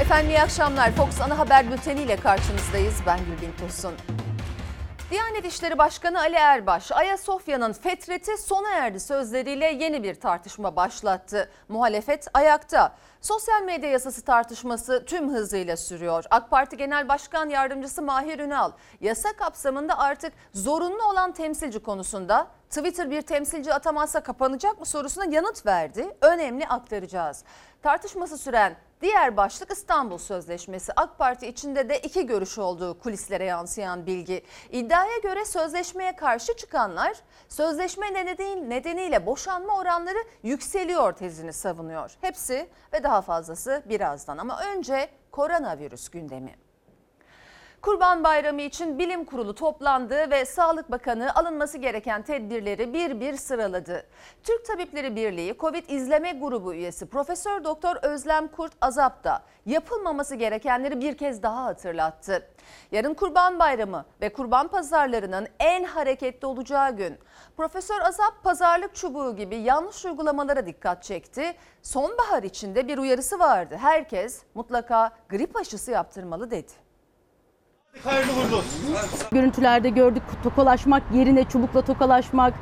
Efendim iyi akşamlar. Fox Ana Haber Bülteni ile karşınızdayız. Ben Gülbin Tosun. Diyanet İşleri Başkanı Ali Erbaş, Ayasofya'nın fetreti sona erdi sözleriyle yeni bir tartışma başlattı. Muhalefet ayakta. Sosyal medya yasası tartışması tüm hızıyla sürüyor. AK Parti Genel Başkan Yardımcısı Mahir Ünal, yasa kapsamında artık zorunlu olan temsilci konusunda Twitter bir temsilci atamazsa kapanacak mı sorusuna yanıt verdi. Önemli aktaracağız. Tartışması süren Diğer başlık İstanbul Sözleşmesi. AK Parti içinde de iki görüş olduğu kulislere yansıyan bilgi. İddiaya göre sözleşmeye karşı çıkanlar sözleşme nedeniyle boşanma oranları yükseliyor tezini savunuyor. Hepsi ve daha fazlası birazdan ama önce koronavirüs gündemi. Kurban Bayramı için bilim kurulu toplandı ve Sağlık Bakanı alınması gereken tedbirleri bir bir sıraladı. Türk Tabipleri Birliği Covid izleme grubu üyesi Profesör Doktor Özlem Kurt Azap da yapılmaması gerekenleri bir kez daha hatırlattı. Yarın Kurban Bayramı ve kurban pazarlarının en hareketli olacağı gün. Profesör Azap pazarlık çubuğu gibi yanlış uygulamalara dikkat çekti. Sonbahar içinde bir uyarısı vardı. Herkes mutlaka grip aşısı yaptırmalı dedi. Görüntülerde gördük tokalaşmak yerine çubukla tokalaşmak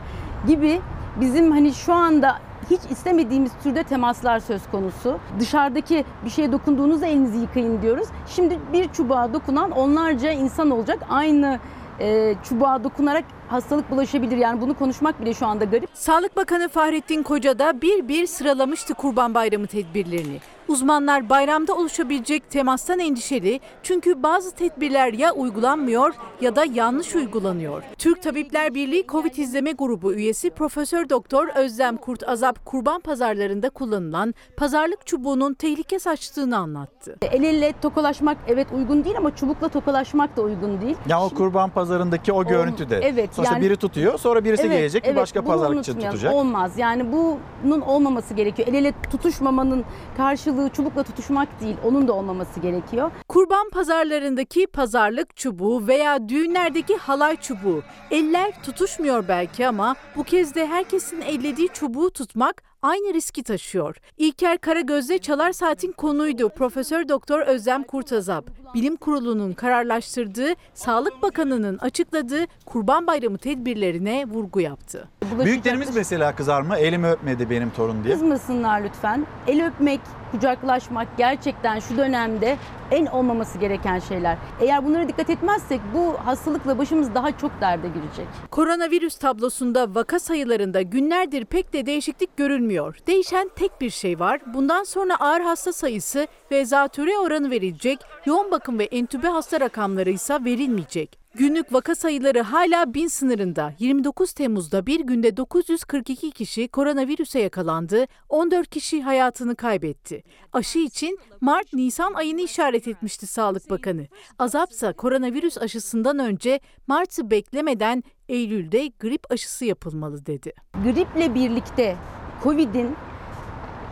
gibi bizim hani şu anda hiç istemediğimiz türde temaslar söz konusu. Dışarıdaki bir şeye dokunduğunuzda elinizi yıkayın diyoruz. Şimdi bir çubuğa dokunan onlarca insan olacak. Aynı e, çubuğa dokunarak hastalık bulaşabilir. Yani bunu konuşmak bile şu anda garip. Sağlık Bakanı Fahrettin Koca da bir bir sıralamıştı Kurban Bayramı tedbirlerini. Uzmanlar bayramda oluşabilecek temastan endişeli çünkü bazı tedbirler ya uygulanmıyor ya da yanlış uygulanıyor. Türk Tabipler Birliği Covid izleme grubu üyesi Profesör Doktor Özlem Kurt Azap kurban pazarlarında kullanılan pazarlık çubuğunun tehlike saçtığını anlattı. El ele tokalaşmak evet uygun değil ama çubukla tokalaşmak da uygun değil. Ya o kurban pazarındaki o görüntüde. evet, Sonuçta yani- biri tutuyor sonra birisi Evet, gelecek bir evet, başka bunu pazarlıkçı tutacak. Olmaz. Yani bunun olmaması gerekiyor. El ele tutuşmamanın karşılığı çubukla tutuşmak değil. Onun da olmaması gerekiyor. Kurban pazarlarındaki pazarlık çubuğu veya düğünlerdeki halay çubuğu. Eller tutuşmuyor belki ama bu kez de herkesin ellediği çubuğu tutmak aynı riski taşıyor. İlker Karagöz'de Çalar Saat'in konuydu Profesör Doktor Özlem Kurtazap. Bilim Kurulu'nun kararlaştırdığı, Sağlık Bakanı'nın açıkladığı Kurban Bayramı tedbirlerine vurgu yaptı. Büyüklerimiz mesela kızar mı? Elimi öpmedi benim torun diye. Kızmasınlar lütfen. El öpmek, kucaklaşmak gerçekten şu dönemde en olmaması gereken şeyler. Eğer bunlara dikkat etmezsek bu hastalıkla başımız daha çok derde girecek. Koronavirüs tablosunda vaka sayılarında günlerdir pek de değişiklik görülmüyor. Değişen tek bir şey var. Bundan sonra ağır hasta sayısı ve zatürre oranı verilecek, yoğun bakım ve entübe hasta rakamları ise verilmeyecek. Günlük vaka sayıları hala bin sınırında. 29 Temmuz'da bir günde 942 kişi koronavirüse yakalandı, 14 kişi hayatını kaybetti. Aşı için Mart-Nisan ayını işaret etmişti Sağlık Bakanı. Azapsa koronavirüs aşısından önce Mart'ı beklemeden Eylül'de grip aşısı yapılmalı dedi. Griple birlikte Covid'in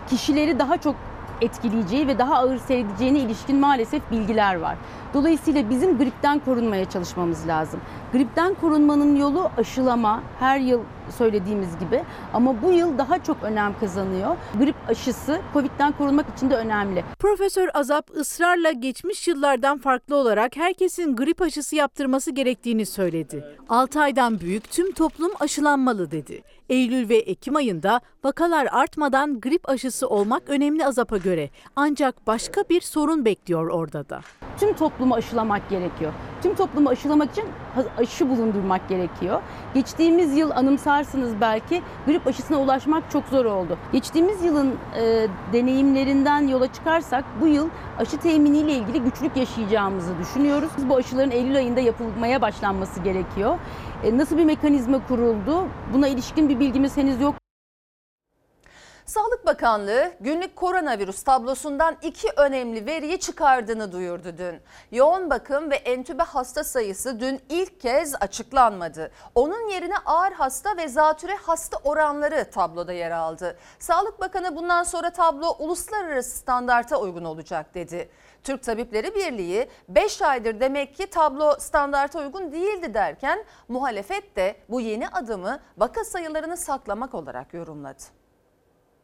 kişileri daha çok etkileyeceği ve daha ağır seyredeceğine ilişkin maalesef bilgiler var. Dolayısıyla bizim gripten korunmaya çalışmamız lazım. Gripten korunmanın yolu aşılama, her yıl söylediğimiz gibi ama bu yıl daha çok önem kazanıyor. Grip aşısı Covid'den korunmak için de önemli. Profesör Azap ısrarla geçmiş yıllardan farklı olarak herkesin grip aşısı yaptırması gerektiğini söyledi. 6 aydan büyük tüm toplum aşılanmalı dedi. Eylül ve Ekim ayında vakalar artmadan grip aşısı olmak önemli Azap'a göre. Ancak başka bir sorun bekliyor orada da. Tüm toplumu aşılamak gerekiyor. Tüm toplumu aşılamak için aşı bulundurmak gerekiyor. Geçtiğimiz yıl anımsarsınız belki grip aşısına ulaşmak çok zor oldu. Geçtiğimiz yılın e, deneyimlerinden yola çıkarsak bu yıl aşı teminiyle ilgili güçlük yaşayacağımızı düşünüyoruz. Bu aşıların Eylül ayında yapılmaya başlanması gerekiyor. E, nasıl bir mekanizma kuruldu? Buna ilişkin bir bilgimiz henüz yok. Sağlık Bakanlığı günlük koronavirüs tablosundan iki önemli veriyi çıkardığını duyurdu dün. Yoğun bakım ve entübe hasta sayısı dün ilk kez açıklanmadı. Onun yerine ağır hasta ve zatüre hasta oranları tabloda yer aldı. Sağlık Bakanı bundan sonra tablo uluslararası standarta uygun olacak dedi. Türk Tabipleri Birliği 5 aydır demek ki tablo standarta uygun değildi derken muhalefet de bu yeni adımı vaka sayılarını saklamak olarak yorumladı.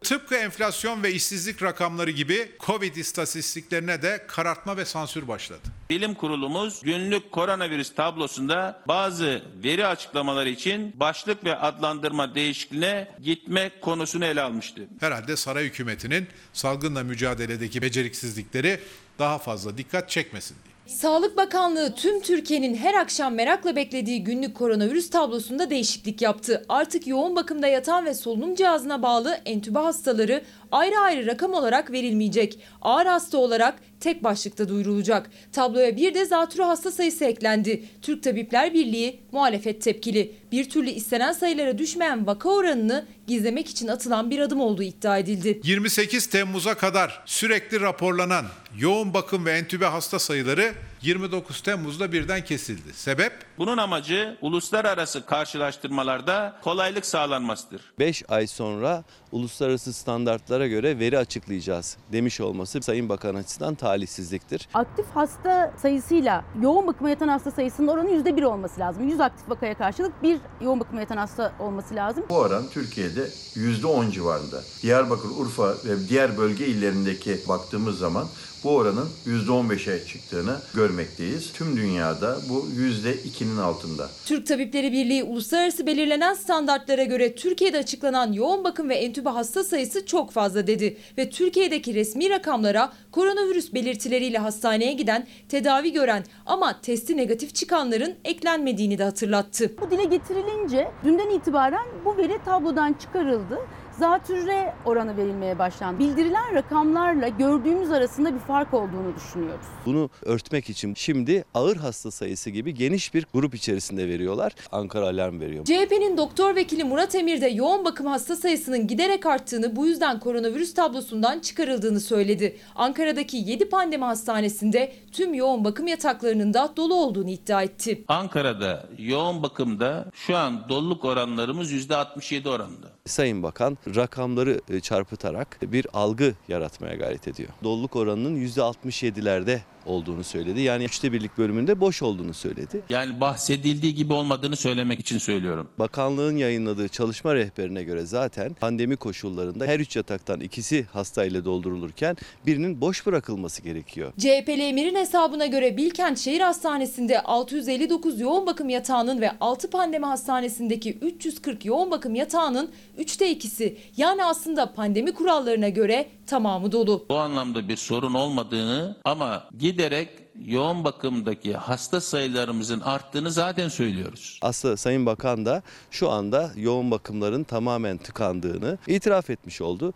Tıpkı enflasyon ve işsizlik rakamları gibi Covid istatistiklerine de karartma ve sansür başladı. Bilim kurulumuz günlük koronavirüs tablosunda bazı veri açıklamaları için başlık ve adlandırma değişikliğine gitme konusunu ele almıştı. Herhalde saray hükümetinin salgınla mücadeledeki beceriksizlikleri daha fazla dikkat çekmesin diye. Sağlık Bakanlığı tüm Türkiye'nin her akşam merakla beklediği günlük koronavirüs tablosunda değişiklik yaptı. Artık yoğun bakımda yatan ve solunum cihazına bağlı entübe hastaları ayrı ayrı rakam olarak verilmeyecek. Ağır hasta olarak tek başlıkta duyurulacak. Tabloya bir de zatürre hasta sayısı eklendi. Türk Tabipler Birliği muhalefet tepkili. Bir türlü istenen sayılara düşmeyen vaka oranını gizlemek için atılan bir adım olduğu iddia edildi. 28 Temmuz'a kadar sürekli raporlanan yoğun bakım ve entübe hasta sayıları 29 Temmuz'da birden kesildi. Sebep? Bunun amacı uluslararası karşılaştırmalarda kolaylık sağlanmasıdır. 5 ay sonra uluslararası standartlara göre veri açıklayacağız demiş olması Sayın Bakan açısından talihsizliktir. Aktif hasta sayısıyla yoğun bakıma yatan hasta sayısının oranı %1 olması lazım. 100 aktif vakaya karşılık bir yoğun bakıma yatan hasta olması lazım. Bu oran Türkiye'de %10 civarında. Diyarbakır, Urfa ve diğer bölge illerindeki baktığımız zaman bu oranın %15'e çıktığını görmekteyiz. Tüm dünyada bu %2'nin altında. Türk Tabipleri Birliği uluslararası belirlenen standartlara göre Türkiye'de açıklanan yoğun bakım ve entübe hasta sayısı çok fazla dedi ve Türkiye'deki resmi rakamlara koronavirüs belirtileriyle hastaneye giden, tedavi gören ama testi negatif çıkanların eklenmediğini de hatırlattı. Bu dile getirilince dünden itibaren bu veri tablodan çıkarıldı. Zatürre oranı verilmeye başlandı. Bildirilen rakamlarla gördüğümüz arasında bir fark olduğunu düşünüyoruz. Bunu örtmek için şimdi ağır hasta sayısı gibi geniş bir grup içerisinde veriyorlar. Ankara alarm veriyor. CHP'nin doktor vekili Murat Emir de yoğun bakım hasta sayısının giderek arttığını bu yüzden koronavirüs tablosundan çıkarıldığını söyledi. Ankara'daki 7 pandemi hastanesinde tüm yoğun bakım yataklarının da dolu olduğunu iddia etti. Ankara'da yoğun bakımda şu an doluluk oranlarımız %67 oranında. Sayın Bakan rakamları e, çarpıtarak bir algı yaratmaya gayret ediyor. Doluluk oranının %67'lerde olduğunu söyledi. Yani üçte birlik bölümünde boş olduğunu söyledi. Yani bahsedildiği gibi olmadığını söylemek için söylüyorum. Bakanlığın yayınladığı çalışma rehberine göre zaten pandemi koşullarında her üç yataktan ikisi hastayla doldurulurken birinin boş bırakılması gerekiyor. CHP'li Emir'in hesabına göre Bilkent Şehir Hastanesi'nde 659 yoğun bakım yatağının ve 6 pandemi hastanesindeki 340 yoğun bakım yatağının 3'te ikisi yani aslında pandemi kurallarına göre tamamı dolu. Bu anlamda bir sorun olmadığını ama giderek yoğun bakımdaki hasta sayılarımızın arttığını zaten söylüyoruz. Aslında Sayın Bakan da şu anda yoğun bakımların tamamen tıkandığını itiraf etmiş oldu.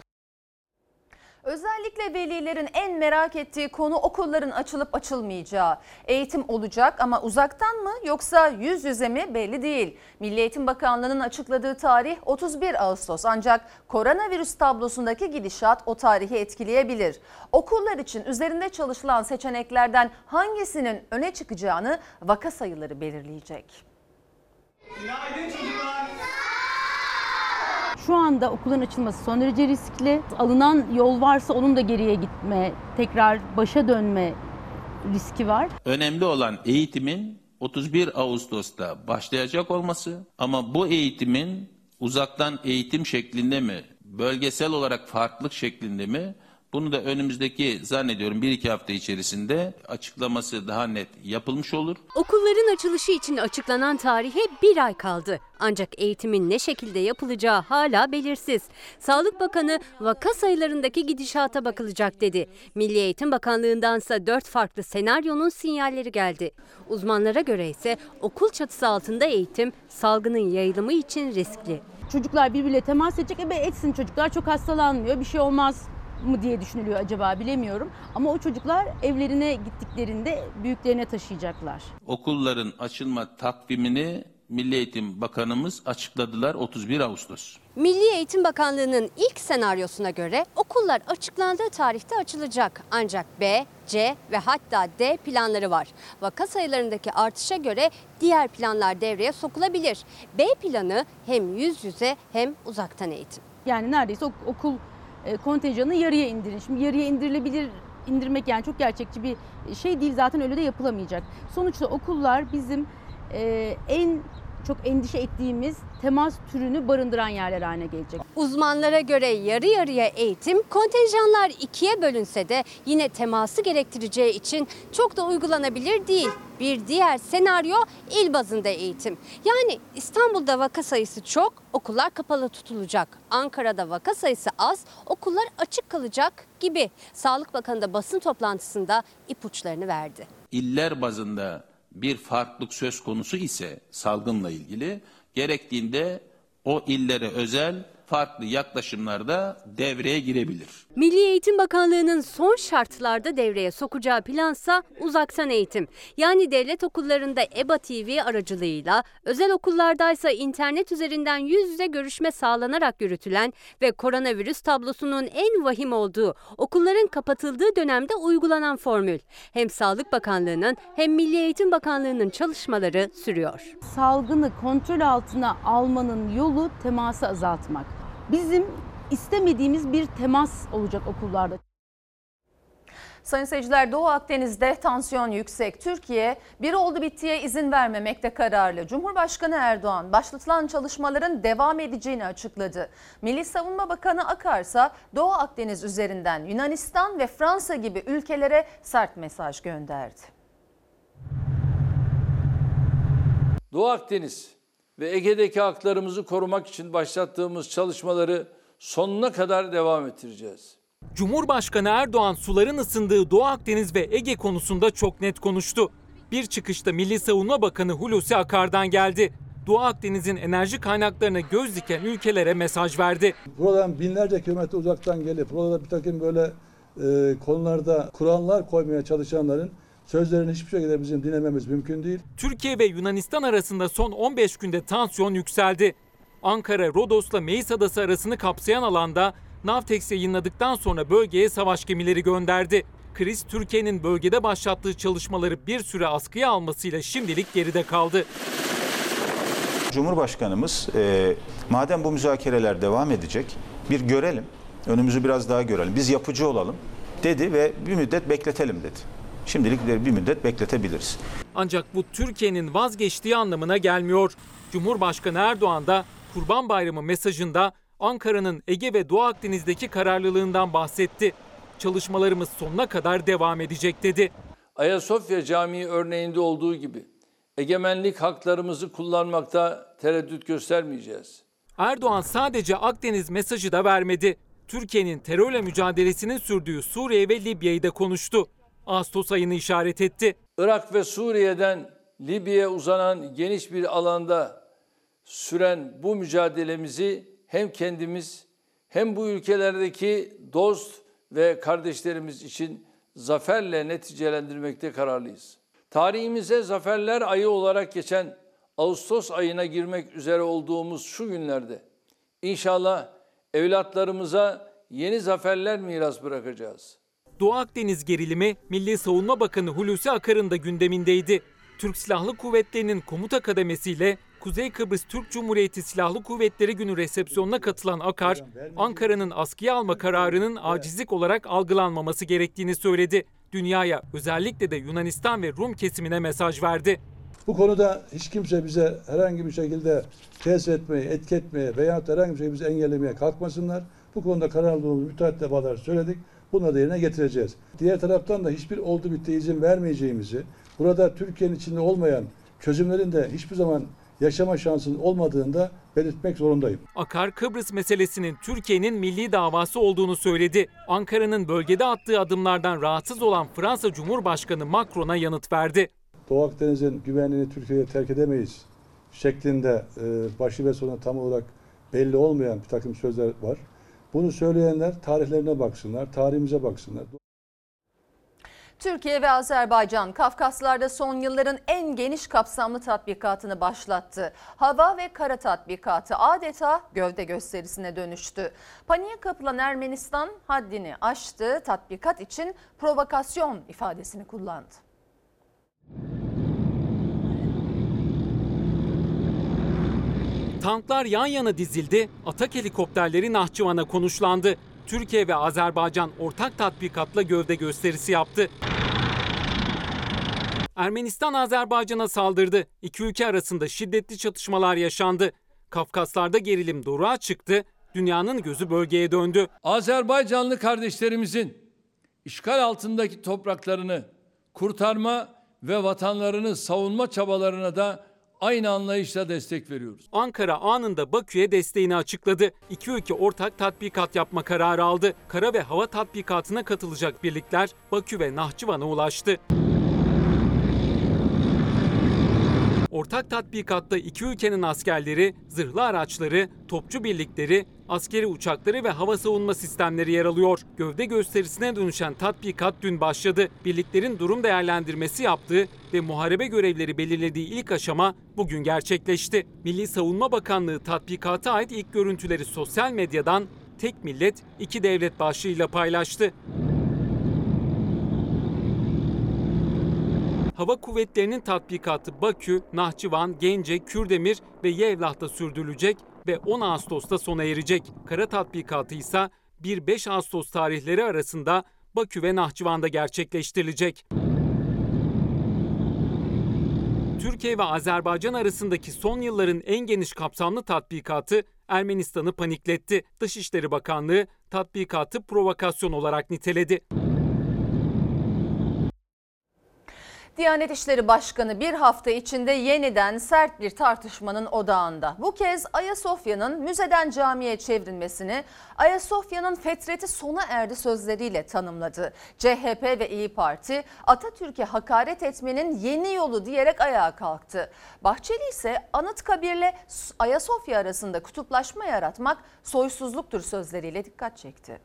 Özellikle velilerin en merak ettiği konu okulların açılıp açılmayacağı. Eğitim olacak ama uzaktan mı yoksa yüz yüze mi belli değil. Milli Eğitim Bakanlığı'nın açıkladığı tarih 31 Ağustos ancak koronavirüs tablosundaki gidişat o tarihi etkileyebilir. Okullar için üzerinde çalışılan seçeneklerden hangisinin öne çıkacağını vaka sayıları belirleyecek. Şu anda okulun açılması son derece riskli. Alınan yol varsa onun da geriye gitme, tekrar başa dönme riski var. Önemli olan eğitimin 31 Ağustos'ta başlayacak olması ama bu eğitimin uzaktan eğitim şeklinde mi, bölgesel olarak farklılık şeklinde mi bunu da önümüzdeki zannediyorum bir iki hafta içerisinde açıklaması daha net yapılmış olur. Okulların açılışı için açıklanan tarihe bir ay kaldı. Ancak eğitimin ne şekilde yapılacağı hala belirsiz. Sağlık Bakanı vaka sayılarındaki gidişata bakılacak dedi. Milli Eğitim Bakanlığı'ndansa dört farklı senaryonun sinyalleri geldi. Uzmanlara göre ise okul çatısı altında eğitim salgının yayılımı için riskli. Çocuklar birbiriyle temas edecek. E be etsin çocuklar çok hastalanmıyor bir şey olmaz mı diye düşünülüyor acaba bilemiyorum. Ama o çocuklar evlerine gittiklerinde büyüklerine taşıyacaklar. Okulların açılma takvimini Milli Eğitim Bakanımız açıkladılar 31 Ağustos. Milli Eğitim Bakanlığı'nın ilk senaryosuna göre okullar açıklandığı tarihte açılacak. Ancak B, C ve hatta D planları var. Vaka sayılarındaki artışa göre diğer planlar devreye sokulabilir. B planı hem yüz yüze hem uzaktan eğitim. Yani neredeyse ok- okul kontenjanı yarıya indirin. Şimdi yarıya indirilebilir indirmek yani çok gerçekçi bir şey değil zaten öyle de yapılamayacak. Sonuçta okullar bizim e, en çok endişe ettiğimiz temas türünü barındıran yerler haline gelecek. Uzmanlara göre yarı yarıya eğitim kontenjanlar ikiye bölünse de yine teması gerektireceği için çok da uygulanabilir değil. Bir diğer senaryo il bazında eğitim. Yani İstanbul'da vaka sayısı çok, okullar kapalı tutulacak. Ankara'da vaka sayısı az, okullar açık kalacak gibi. Sağlık Bakanı da basın toplantısında ipuçlarını verdi. İller bazında bir farklılık söz konusu ise salgınla ilgili gerektiğinde o illere özel farklı yaklaşımlarda devreye girebilir. Milli Eğitim Bakanlığı'nın son şartlarda devreye sokacağı plansa uzaktan eğitim. Yani devlet okullarında EBA TV aracılığıyla, özel okullardaysa internet üzerinden yüz yüze görüşme sağlanarak yürütülen ve koronavirüs tablosunun en vahim olduğu okulların kapatıldığı dönemde uygulanan formül. Hem Sağlık Bakanlığı'nın hem Milli Eğitim Bakanlığı'nın çalışmaları sürüyor. Salgını kontrol altına almanın yolu teması azaltmak. Bizim istemediğimiz bir temas olacak okullarda. Sayın seyirciler Doğu Akdeniz'de tansiyon yüksek. Türkiye bir oldu bittiye izin vermemekte kararlı. Cumhurbaşkanı Erdoğan başlatılan çalışmaların devam edeceğini açıkladı. Milli Savunma Bakanı Akarsa Doğu Akdeniz üzerinden Yunanistan ve Fransa gibi ülkelere sert mesaj gönderdi. Doğu Akdeniz ve Ege'deki haklarımızı korumak için başlattığımız çalışmaları sonuna kadar devam ettireceğiz. Cumhurbaşkanı Erdoğan suların ısındığı Doğu Akdeniz ve Ege konusunda çok net konuştu. Bir çıkışta Milli Savunma Bakanı Hulusi Akar'dan geldi. Doğu Akdeniz'in enerji kaynaklarına göz diken ülkelere mesaj verdi. Buradan binlerce kilometre uzaktan gelip burada bir takım böyle e, konularda kurallar koymaya çalışanların sözlerini hiçbir şekilde bizim dinlememiz mümkün değil. Türkiye ve Yunanistan arasında son 15 günde tansiyon yükseldi. Ankara, Rodos'la Meis Adası arasını kapsayan alanda Navtex yayınladıktan sonra bölgeye savaş gemileri gönderdi. Kriz Türkiye'nin bölgede başlattığı çalışmaları bir süre askıya almasıyla şimdilik geride kaldı. Cumhurbaşkanımız e, madem bu müzakereler devam edecek bir görelim, önümüzü biraz daha görelim, biz yapıcı olalım dedi ve bir müddet bekletelim dedi. Şimdilik bir müddet bekletebiliriz. Ancak bu Türkiye'nin vazgeçtiği anlamına gelmiyor. Cumhurbaşkanı Erdoğan da Kurban Bayramı mesajında Ankara'nın Ege ve Doğu Akdeniz'deki kararlılığından bahsetti. Çalışmalarımız sonuna kadar devam edecek dedi. Ayasofya Camii örneğinde olduğu gibi egemenlik haklarımızı kullanmakta tereddüt göstermeyeceğiz. Erdoğan sadece Akdeniz mesajı da vermedi. Türkiye'nin terörle mücadelesinin sürdüğü Suriye ve Libya'yı da konuştu. Ağustos ayını işaret etti. Irak ve Suriye'den Libya'ya uzanan geniş bir alanda süren bu mücadelemizi hem kendimiz hem bu ülkelerdeki dost ve kardeşlerimiz için zaferle neticelendirmekte kararlıyız. Tarihimize zaferler ayı olarak geçen Ağustos ayına girmek üzere olduğumuz şu günlerde inşallah evlatlarımıza yeni zaferler miras bırakacağız. Doğu Akdeniz gerilimi Milli Savunma Bakanı Hulusi Akar'ın da gündemindeydi. Türk Silahlı Kuvvetleri'nin komuta kademesiyle Kuzey Kıbrıs Türk Cumhuriyeti Silahlı Kuvvetleri Günü resepsiyonuna katılan Akar, Ankara'nın askıya alma kararının acizlik olarak algılanmaması gerektiğini söyledi. Dünyaya özellikle de Yunanistan ve Rum kesimine mesaj verdi. Bu konuda hiç kimse bize herhangi bir şekilde tesir etmeye, etki etmeye veya herhangi bir şekilde bizi engellemeye kalkmasınlar. Bu konuda kararlı olduğumuzu müteahhit defalar söyledik. Bunları da yerine getireceğiz. Diğer taraftan da hiçbir oldu bitti izin vermeyeceğimizi, burada Türkiye'nin içinde olmayan çözümlerin de hiçbir zaman yaşama şansının olmadığını da belirtmek zorundayım. Akar Kıbrıs meselesinin Türkiye'nin milli davası olduğunu söyledi. Ankara'nın bölgede attığı adımlardan rahatsız olan Fransa Cumhurbaşkanı Macron'a yanıt verdi. Doğu Akdeniz'in güvenliğini Türkiye'ye terk edemeyiz şeklinde e, başı ve sonu tam olarak belli olmayan bir takım sözler var. Bunu söyleyenler tarihlerine baksınlar, tarihimize baksınlar. Türkiye ve Azerbaycan Kafkaslar'da son yılların en geniş kapsamlı tatbikatını başlattı. Hava ve kara tatbikatı adeta gövde gösterisine dönüştü. Paniğe kapılan Ermenistan haddini aştı. Tatbikat için provokasyon ifadesini kullandı. Tanklar yan yana dizildi, atak helikopterleri Nahçıvan'a konuşlandı. Türkiye ve Azerbaycan ortak tatbikatla gövde gösterisi yaptı. Ermenistan Azerbaycan'a saldırdı. İki ülke arasında şiddetli çatışmalar yaşandı. Kafkaslarda gerilim doruğa çıktı. Dünyanın gözü bölgeye döndü. Azerbaycanlı kardeşlerimizin işgal altındaki topraklarını kurtarma ve vatanlarını savunma çabalarına da aynı anlayışla destek veriyoruz. Ankara anında Bakü'ye desteğini açıkladı. İki ülke ortak tatbikat yapma kararı aldı. Kara ve hava tatbikatına katılacak birlikler Bakü ve Nahçıvan'a ulaştı. Ortak tatbikatta iki ülkenin askerleri, zırhlı araçları, topçu birlikleri, askeri uçakları ve hava savunma sistemleri yer alıyor. Gövde gösterisine dönüşen tatbikat dün başladı. Birliklerin durum değerlendirmesi yaptığı ve muharebe görevleri belirlediği ilk aşama bugün gerçekleşti. Milli Savunma Bakanlığı tatbikata ait ilk görüntüleri sosyal medyadan tek millet, iki devlet başlığıyla paylaştı. Hava Kuvvetleri'nin tatbikatı Bakü, Nahçıvan, Gence, Kürdemir ve Yevlah'ta sürdürülecek ve 10 Ağustos'ta sona erecek. Kara tatbikatı ise 1-5 Ağustos tarihleri arasında Bakü ve Nahçıvan'da gerçekleştirilecek. Türkiye ve Azerbaycan arasındaki son yılların en geniş kapsamlı tatbikatı Ermenistan'ı panikletti. Dışişleri Bakanlığı tatbikatı provokasyon olarak niteledi. Diyanet İşleri Başkanı bir hafta içinde yeniden sert bir tartışmanın odağında. Bu kez Ayasofya'nın müzeden camiye çevrilmesini Ayasofya'nın fetreti sona erdi sözleriyle tanımladı. CHP ve İyi Parti Atatürk'e hakaret etmenin yeni yolu diyerek ayağa kalktı. Bahçeli ise Anıtkabir'le Ayasofya arasında kutuplaşma yaratmak soysuzluktur sözleriyle dikkat çekti.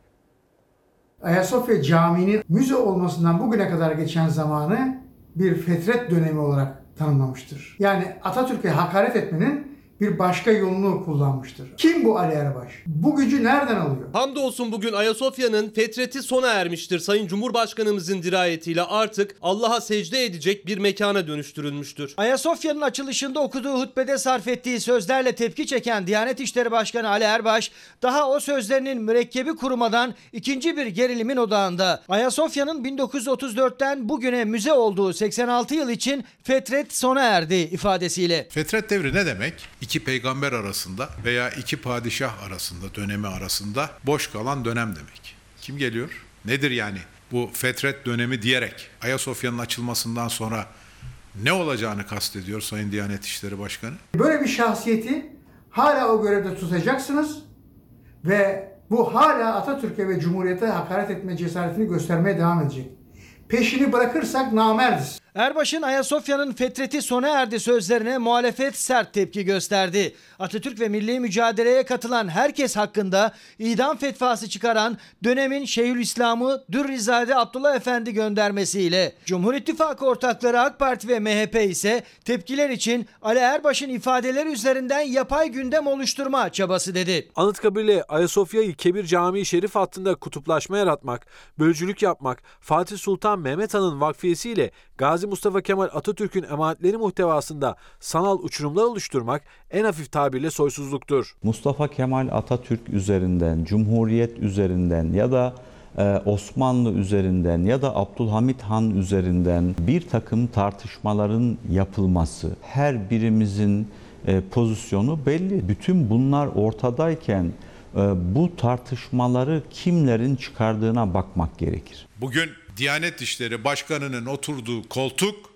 Ayasofya Camii'nin müze olmasından bugüne kadar geçen zamanı bir fetret dönemi olarak tanımlamıştır. Yani Atatürk'e hakaret etmenin bir başka yolunu kullanmıştır. Kim bu Ali Erbaş? Bu gücü nereden alıyor? Hamdolsun bugün Ayasofya'nın fetreti sona ermiştir. Sayın Cumhurbaşkanımızın dirayetiyle artık Allah'a secde edecek bir mekana dönüştürülmüştür. Ayasofya'nın açılışında okuduğu hutbede sarf ettiği sözlerle tepki çeken Diyanet İşleri Başkanı Ali Erbaş, daha o sözlerinin mürekkebi kurumadan ikinci bir gerilimin odağında. Ayasofya'nın 1934'ten bugüne müze olduğu 86 yıl için fetret sona erdi ifadesiyle. Fetret devri ne demek? İki peygamber arasında veya iki padişah arasında, dönemi arasında boş kalan dönem demek. Kim geliyor? Nedir yani bu fetret dönemi diyerek Ayasofya'nın açılmasından sonra ne olacağını kastediyor Sayın Diyanet İşleri Başkanı? Böyle bir şahsiyeti hala o görevde tutacaksınız ve bu hala Atatürk'e ve Cumhuriyet'e hakaret etme cesaretini göstermeye devam edecek. Peşini bırakırsak namerdiz. Erbaş'ın Ayasofya'nın fetreti sona erdi sözlerine muhalefet sert tepki gösterdi. Atatürk ve milli mücadeleye katılan herkes hakkında idam fetvası çıkaran dönemin Şeyhülislam'ı Dürrizade Abdullah Efendi göndermesiyle Cumhur İttifakı ortakları AK Parti ve MHP ise tepkiler için Ali Erbaş'ın ifadeleri üzerinden yapay gündem oluşturma çabası dedi. Anıtkabir'le Ayasofya'yı Kebir Camii Şerif hattında kutuplaşma yaratmak, bölücülük yapmak, Fatih Sultan Mehmet Han'ın vakfiyesiyle Gazi Mustafa Kemal Atatürk'ün emanetleri muhtevasında sanal uçurumlar oluşturmak en hafif tabirle soysuzluktur. Mustafa Kemal Atatürk üzerinden, Cumhuriyet üzerinden ya da e, Osmanlı üzerinden ya da Abdülhamit Han üzerinden bir takım tartışmaların yapılması, her birimizin e, pozisyonu belli. Bütün bunlar ortadayken e, bu tartışmaları kimlerin çıkardığına bakmak gerekir. Bugün Diyanet İşleri Başkanı'nın oturduğu koltuk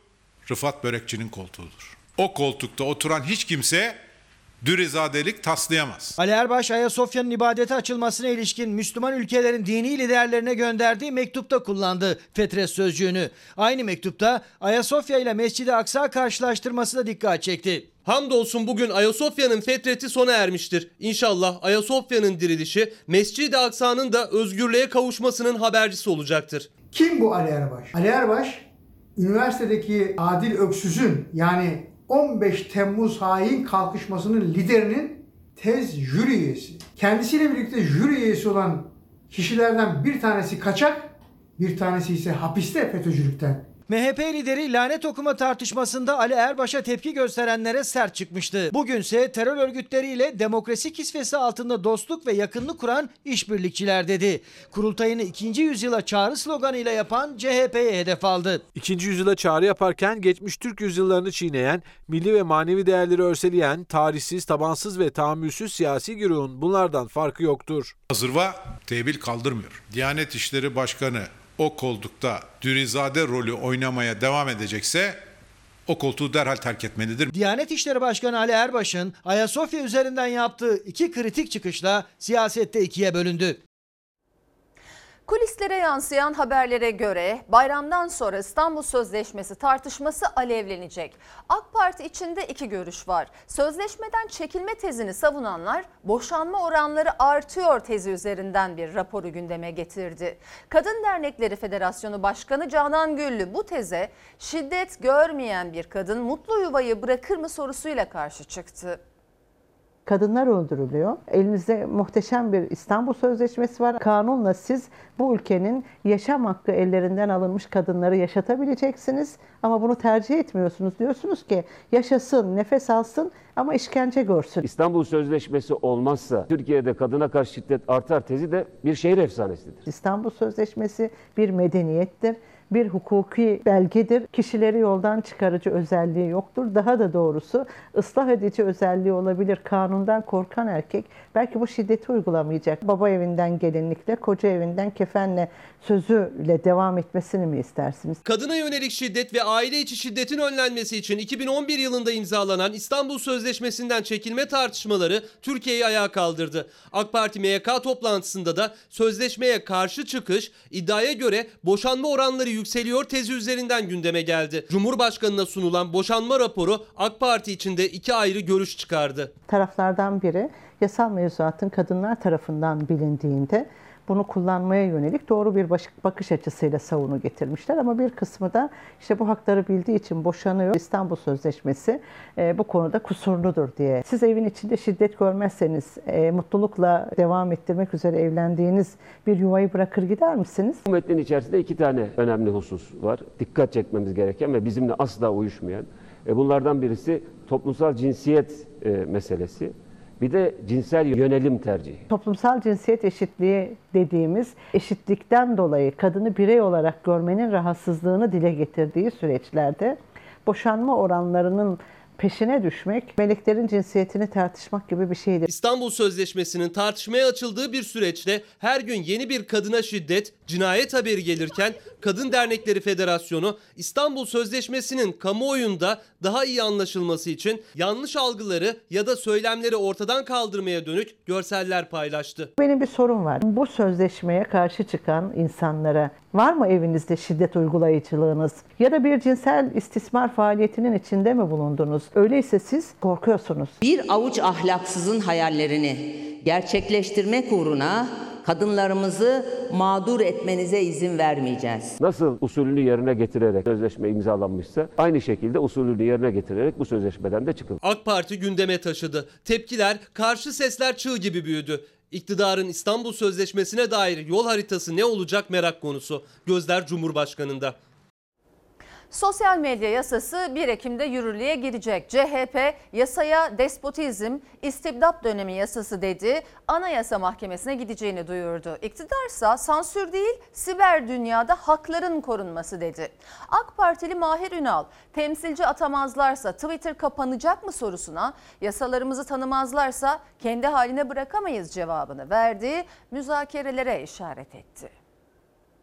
Rıfat Börekçi'nin koltuğudur. O koltukta oturan hiç kimse dürrizadelik taslayamaz. Ali Erbaş Ayasofya'nın ibadete açılmasına ilişkin Müslüman ülkelerin dini liderlerine gönderdiği mektupta kullandı fetret sözcüğünü. Aynı mektupta Ayasofya ile Mescid-i Aksa karşılaştırması da dikkat çekti. Hamdolsun bugün Ayasofya'nın fetreti sona ermiştir. İnşallah Ayasofya'nın dirilişi Mescid-i Aksa'nın da özgürlüğe kavuşmasının habercisi olacaktır. Kim bu Ali Erbaş? Ali Erbaş, üniversitedeki Adil Öksüz'ün yani 15 Temmuz hain kalkışmasının liderinin tez jüri üyesi. Kendisiyle birlikte jüri üyesi olan kişilerden bir tanesi kaçak, bir tanesi ise hapiste FETÖ'cülükten. MHP lideri lanet okuma tartışmasında Ali Erbaş'a tepki gösterenlere sert çıkmıştı. Bugünse terör örgütleriyle demokrasi kisvesi altında dostluk ve yakınlık kuran işbirlikçiler dedi. Kurultayını ikinci yüzyıla çağrı sloganıyla yapan CHP'ye hedef aldı. İkinci yüzyıla çağrı yaparken geçmiş Türk yüzyıllarını çiğneyen, milli ve manevi değerleri örseleyen, tarihsiz, tabansız ve tahammülsüz siyasi güruhun bunlardan farkı yoktur. Zırva tebil kaldırmıyor. Diyanet İşleri Başkanı o koltukta Dünizade rolü oynamaya devam edecekse o koltuğu derhal terk etmelidir. Diyanet İşleri Başkanı Ali Erbaş'ın Ayasofya üzerinden yaptığı iki kritik çıkışla siyasette ikiye bölündü. Kulislere yansıyan haberlere göre bayramdan sonra İstanbul Sözleşmesi tartışması alevlenecek. AK Parti içinde iki görüş var. Sözleşmeden çekilme tezini savunanlar boşanma oranları artıyor tezi üzerinden bir raporu gündeme getirdi. Kadın Dernekleri Federasyonu Başkanı Canan Güllü bu teze şiddet görmeyen bir kadın mutlu yuvayı bırakır mı sorusuyla karşı çıktı. Kadınlar öldürülüyor. Elinizde muhteşem bir İstanbul Sözleşmesi var. Kanunla siz bu ülkenin yaşam hakkı ellerinden alınmış kadınları yaşatabileceksiniz. Ama bunu tercih etmiyorsunuz. Diyorsunuz ki yaşasın, nefes alsın ama işkence görsün. İstanbul Sözleşmesi olmazsa Türkiye'de kadına karşı şiddet artar tezi de bir şehir efsanesidir. İstanbul Sözleşmesi bir medeniyettir bir hukuki belgedir. Kişileri yoldan çıkarıcı özelliği yoktur. Daha da doğrusu ıslah edici özelliği olabilir. Kanundan korkan erkek belki bu şiddeti uygulamayacak. Baba evinden gelinlikle, koca evinden kefenle sözüyle devam etmesini mi istersiniz? Kadına yönelik şiddet ve aile içi şiddetin önlenmesi için 2011 yılında imzalanan İstanbul Sözleşmesi'nden çekilme tartışmaları Türkiye'yi ayağa kaldırdı. AK Parti MYK toplantısında da sözleşmeye karşı çıkış iddiaya göre boşanma oranları yükseliyor tezi üzerinden gündeme geldi. Cumhurbaşkanına sunulan boşanma raporu AK Parti içinde iki ayrı görüş çıkardı. Taraflardan biri yasal mevzuatın kadınlar tarafından bilindiğinde bunu kullanmaya yönelik doğru bir bakış açısıyla savunu getirmişler. Ama bir kısmı da işte bu hakları bildiği için boşanıyor. İstanbul Sözleşmesi e, bu konuda kusurludur diye. Siz evin içinde şiddet görmezseniz e, mutlulukla devam ettirmek üzere evlendiğiniz bir yuvayı bırakır gider misiniz? Bu metnin içerisinde iki tane önemli husus var. Dikkat çekmemiz gereken ve bizimle asla uyuşmayan. E, bunlardan birisi toplumsal cinsiyet meselesi. Bir de cinsel yönelim tercihi. Toplumsal cinsiyet eşitliği dediğimiz eşitlikten dolayı kadını birey olarak görmenin rahatsızlığını dile getirdiği süreçlerde boşanma oranlarının peşine düşmek, meleklerin cinsiyetini tartışmak gibi bir şeydir. İstanbul Sözleşmesi'nin tartışmaya açıldığı bir süreçte her gün yeni bir kadına şiddet, cinayet haberi gelirken Kadın Dernekleri Federasyonu İstanbul Sözleşmesi'nin kamuoyunda daha iyi anlaşılması için yanlış algıları ya da söylemleri ortadan kaldırmaya dönük görseller paylaştı. Benim bir sorum var. Bu sözleşmeye karşı çıkan insanlara var mı evinizde şiddet uygulayıcılığınız ya da bir cinsel istismar faaliyetinin içinde mi bulundunuz? Öyleyse siz korkuyorsunuz. Bir avuç ahlaksızın hayallerini gerçekleştirmek uğruna kadınlarımızı mağdur etmenize izin vermeyeceğiz. Nasıl usulünü yerine getirerek sözleşme imzalanmışsa aynı şekilde usulünü yerine getirerek bu sözleşmeden de çıkılır. AK Parti gündeme taşıdı. Tepkiler, karşı sesler çığ gibi büyüdü. İktidarın İstanbul Sözleşmesi'ne dair yol haritası ne olacak merak konusu. Gözler Cumhurbaşkanı'nda. Sosyal medya yasası 1 Ekim'de yürürlüğe girecek. CHP yasaya despotizm, istibdat dönemi yasası dedi. Anayasa Mahkemesi'ne gideceğini duyurdu. İktidarsa sansür değil, siber dünyada hakların korunması dedi. AK Partili Mahir Ünal, temsilci atamazlarsa Twitter kapanacak mı sorusuna yasalarımızı tanımazlarsa kendi haline bırakamayız cevabını verdi. Müzakerelere işaret etti.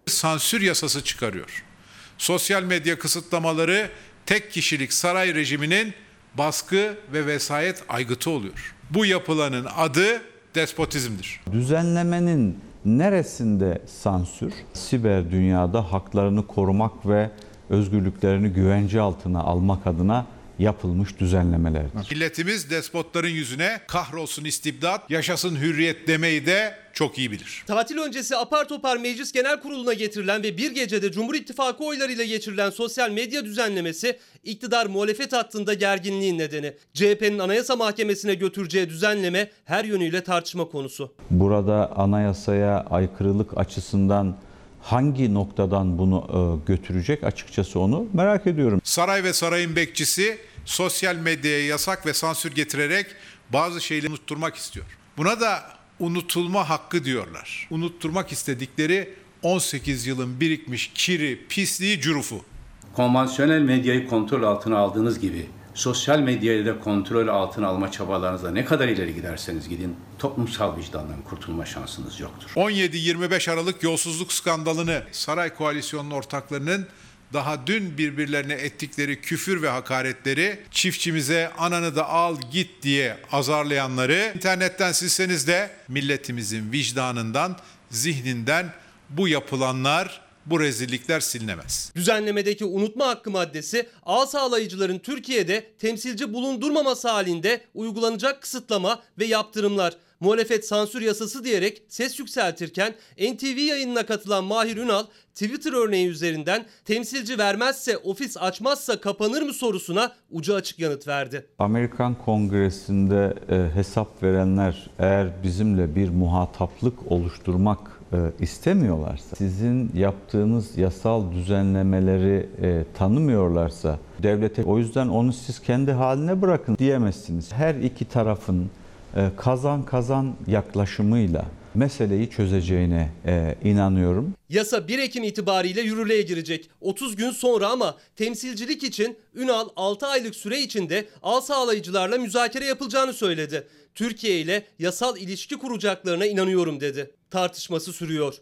Sansür yasası çıkarıyor sosyal medya kısıtlamaları tek kişilik saray rejiminin baskı ve vesayet aygıtı oluyor. Bu yapılanın adı despotizmdir. Düzenlemenin neresinde sansür? Siber dünyada haklarını korumak ve özgürlüklerini güvence altına almak adına yapılmış düzenlemelerdir. Milletimiz despotların yüzüne kahrolsun istibdat, yaşasın hürriyet demeyi de çok iyi bilir. Tatil öncesi apar topar Meclis Genel Kurulu'na getirilen ve bir gecede Cumhur İttifakı oylarıyla geçirilen sosyal medya düzenlemesi iktidar muhalefet hattında gerginliğin nedeni. CHP'nin Anayasa Mahkemesi'ne götüreceği düzenleme her yönüyle tartışma konusu. Burada anayasaya aykırılık açısından hangi noktadan bunu e, götürecek açıkçası onu merak ediyorum. Saray ve sarayın bekçisi sosyal medyaya yasak ve sansür getirerek bazı şeyleri unutturmak istiyor. Buna da unutulma hakkı diyorlar. Unutturmak istedikleri 18 yılın birikmiş kiri, pisliği, cürufu. konvansiyonel medyayı kontrol altına aldığınız gibi sosyal medyayı da kontrol altına alma çabalarınızla ne kadar ileri giderseniz gidin toplumsal vicdandan kurtulma şansınız yoktur. 17-25 Aralık yolsuzluk skandalını saray koalisyonunun ortaklarının daha dün birbirlerine ettikleri küfür ve hakaretleri çiftçimize ananı da al git diye azarlayanları internetten silseniz de milletimizin vicdanından, zihninden bu yapılanlar, bu rezillikler silinemez. Düzenlemedeki unutma hakkı maddesi ağ sağlayıcıların Türkiye'de temsilci bulundurmaması halinde uygulanacak kısıtlama ve yaptırımlar. Muhalefet sansür yasası diyerek ses yükseltirken NTV yayınına katılan Mahir Ünal Twitter örneği üzerinden temsilci vermezse ofis açmazsa kapanır mı sorusuna ucu açık yanıt verdi. Amerikan Kongresi'nde e, hesap verenler eğer bizimle bir muhataplık oluşturmak istemiyorlarsa, sizin yaptığınız yasal düzenlemeleri e, tanımıyorlarsa, devlete o yüzden onu siz kendi haline bırakın diyemezsiniz. Her iki tarafın e, kazan kazan yaklaşımıyla meseleyi çözeceğine e, inanıyorum. Yasa 1 Ekim itibariyle yürürlüğe girecek. 30 gün sonra ama temsilcilik için Ünal 6 aylık süre içinde ağ sağlayıcılarla müzakere yapılacağını söyledi. Türkiye ile yasal ilişki kuracaklarına inanıyorum dedi. Tartışması sürüyor.